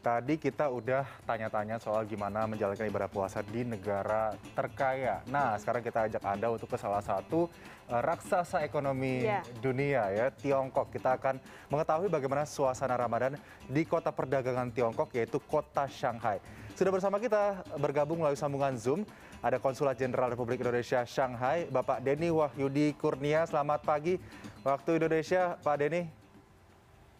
Tadi kita udah tanya-tanya soal gimana menjalankan ibadah puasa di negara terkaya. Nah, sekarang kita ajak Anda untuk ke salah satu uh, raksasa ekonomi yeah. dunia ya, Tiongkok. Kita akan mengetahui bagaimana suasana Ramadan di kota perdagangan Tiongkok yaitu kota Shanghai. Sudah bersama kita bergabung melalui sambungan Zoom ada Konsulat Jenderal Republik Indonesia Shanghai, Bapak Denny Wahyudi Kurnia. Selamat pagi waktu Indonesia, Pak Denny.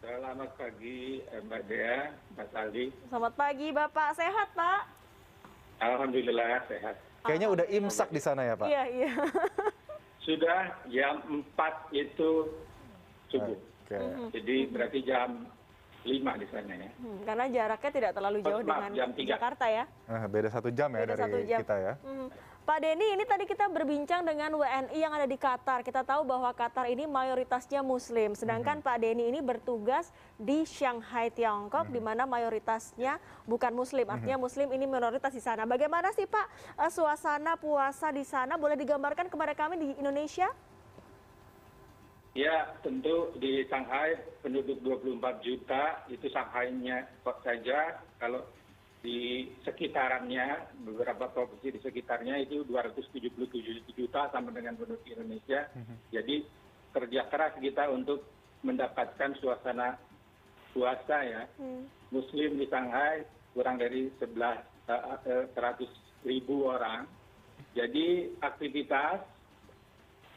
Selamat pagi Mbak Dea, Mas Aldi. Selamat pagi Bapak, sehat Pak? Alhamdulillah sehat. Kayaknya udah imsak di sana ya Pak? Iya, iya. Sudah jam 4 itu subuh. Okay. Jadi berarti jam lima di sana ya. Hmm, karena jaraknya tidak terlalu jauh dengan jam Jakarta ya. Nah, beda satu jam ya beda dari jam. kita ya. Hmm. Pak Denny, ini tadi kita berbincang dengan WNI yang ada di Qatar. Kita tahu bahwa Qatar ini mayoritasnya Muslim, sedangkan hmm. Pak Denny ini bertugas di Shanghai, Tiongkok, hmm. di mana mayoritasnya bukan Muslim. Mhm. Artinya Muslim ini minoritas di sana. Bagaimana sih Pak uh, suasana puasa di sana? Boleh digambarkan kepada kami di Indonesia? Ya, tentu di Shanghai penduduk 24 juta, itu Shanghai-nya kok saja. Kalau di sekitarannya, beberapa provinsi di sekitarnya itu 277 juta sama dengan penduduk Indonesia. Mhm. Jadi kerja keras kita untuk mendapatkan suasana puasa ya. Hmm. Muslim di Shanghai kurang dari 11 uh, 100 ribu orang. Jadi aktivitas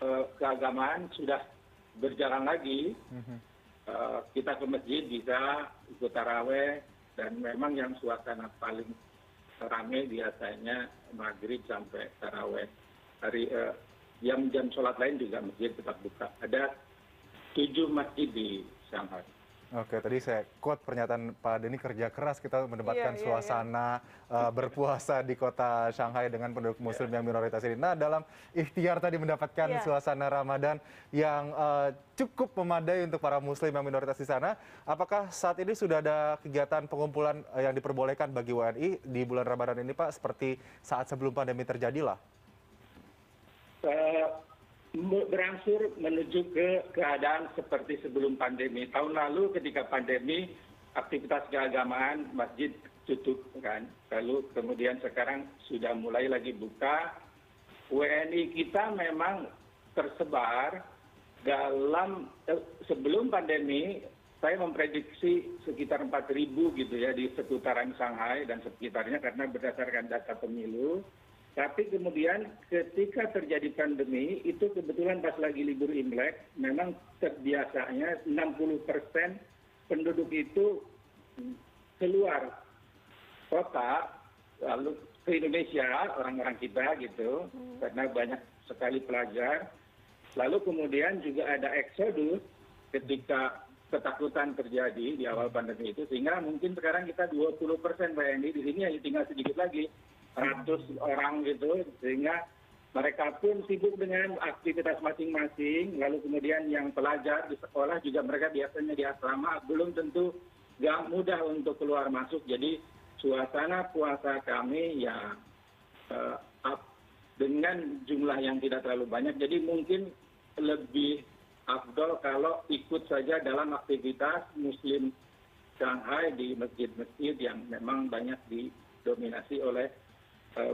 uh, keagamaan sudah berjalan lagi mhm. eh, kita ke masjid bisa ikut taraweh dan memang yang suasana paling ramai biasanya maghrib sampai taraweh. Hari eh, jam jam sholat lain juga masjid tetap buka. Ada tujuh masjid di Shanghai Oke, tadi saya quote pernyataan Pak Denny kerja keras kita mendapatkan yeah, iya, suasana yeah. Uh, berpuasa di kota Shanghai dengan penduduk iya. Muslim yeah. yang minoritas ini. Nah, dalam ikhtiar tadi mendapatkan yeah. suasana Ramadan yang uh, cukup memadai untuk para Muslim yang minoritas di sana, apakah saat ini sudah ada kegiatan pengumpulan uh, yang diperbolehkan bagi WNI di bulan Ramadan ini, Pak, seperti saat sebelum pandemi terjadi lah? Uh, berangsur menuju ke keadaan seperti sebelum pandemi. Tahun lalu ketika pandemi aktivitas keagamaan masjid tutup kan. Lalu kemudian sekarang sudah mulai lagi buka. WNI kita memang tersebar dalam eh, sebelum pandemi saya memprediksi sekitar 4.000 gitu ya di seputaran Shanghai dan sekitarnya karena berdasarkan data pemilu tapi kemudian ketika terjadi pandemi itu kebetulan pas lagi libur imlek memang terbiasanya 60 persen penduduk itu keluar kota lalu ke Indonesia orang-orang kita gitu hmm. karena banyak sekali pelajar. Lalu kemudian juga ada eksodus ketika ketakutan terjadi di awal pandemi itu sehingga mungkin sekarang kita 20 persen WNI di sini hanya tinggal sedikit lagi ratus orang gitu sehingga mereka pun sibuk dengan aktivitas masing-masing. Lalu kemudian yang pelajar di sekolah juga mereka biasanya di asrama belum tentu gak mudah untuk keluar masuk. Jadi suasana puasa kami ya uh, up dengan jumlah yang tidak terlalu banyak. Jadi mungkin lebih afdol kalau ikut saja dalam aktivitas muslim Shanghai di masjid-masjid yang memang banyak didominasi oleh Eh,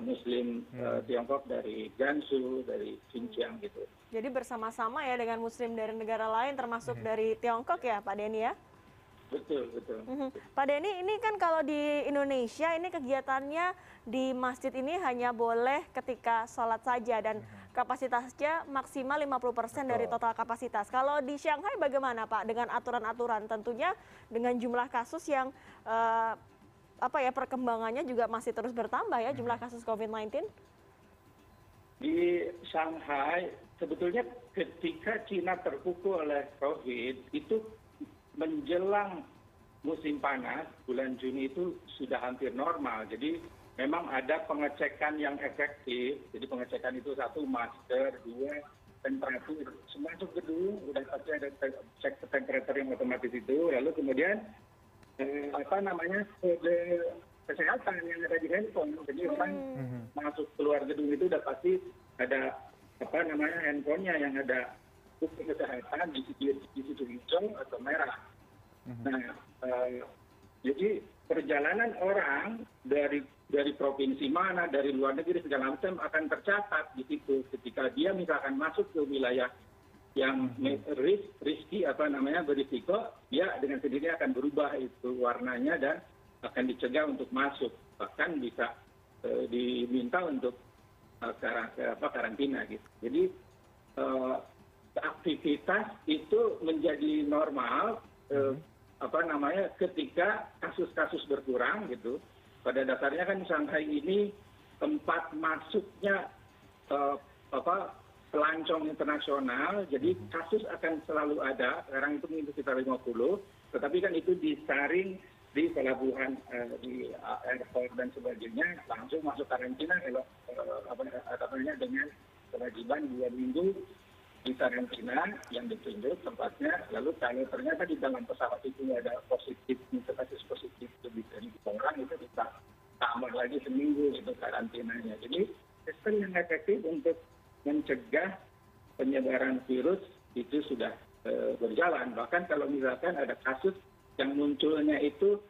muslim uh, tiongkok dari gansu dari xinjiang gitu jadi bersama-sama ya dengan muslim dari negara lain termasuk hmm. dari tiongkok ya pak denny ya betul betul hmm. pak denny ini kan kalau di indonesia ini kegiatannya di masjid ini hanya boleh ketika sholat saja dan hmm. kapasitasnya maksimal 50% dari total kapasitas. Kalau di Shanghai bagaimana Pak dengan aturan-aturan tentunya dengan jumlah kasus yang uh, apa ya perkembangannya juga masih terus bertambah ya jumlah hmm. kasus COVID-19? Di Shanghai sebetulnya ketika Cina terpukul oleh COVID itu menjelang musim panas bulan Juni itu sudah hampir normal. Jadi memang ada pengecekan yang efektif. Jadi pengecekan itu satu masker, dua temperatur. Semua gedung udah pasti ada cek temperatur yang otomatis itu. Lalu kemudian apa namanya kode kesehatan yang ada di handphone jadi orang hmm. masuk keluar gedung itu udah pasti ada apa namanya handphonenya yang ada bukti kesehatan di situ di situ hijau atau merah hmm. nah uh, jadi perjalanan orang dari dari provinsi mana, dari luar negeri segala macam akan tercatat di situ. Ketika dia misalkan masuk ke wilayah yang risk, risky apa namanya berisiko, dia dengan sendirinya akan berubah itu warnanya dan akan dicegah untuk masuk. Bahkan bisa e, diminta untuk e, apa, karantina gitu. Jadi e, aktivitas itu menjadi normal e, apa namanya ketika kasus-kasus berkurang gitu. Pada dasarnya kan Shanghai ini tempat masuknya apa pelancong internasional, jadi hmm. kasus akan selalu ada. Sekarang itu mungkin sekitar 50, tetapi kan itu disaring di pelabuhan uh, di airport dan sebagainya, langsung masuk karantina kalau uh, apa namanya dengan kewajiban dua minggu di karantina yang ditunjuk tempatnya lalu kalau ternyata di dalam pesawat itu ada positif kasus positif lebih dari orang itu bisa tambah lagi seminggu itu karantinanya jadi sistem yang efektif untuk mencegah penyebaran virus itu sudah e, berjalan. Bahkan kalau misalkan ada kasus yang munculnya itu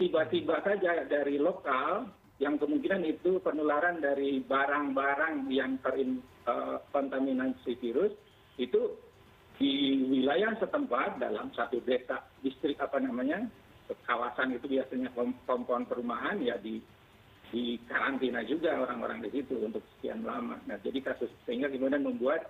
tiba-tiba saja dari lokal yang kemungkinan itu penularan dari barang-barang yang terkontaminasi virus itu di wilayah setempat dalam satu desa distrik apa namanya kawasan itu biasanya kompon perumahan ya di di karantina juga orang-orang di situ untuk sekian lama. Nah, jadi kasus sehingga kemudian membuat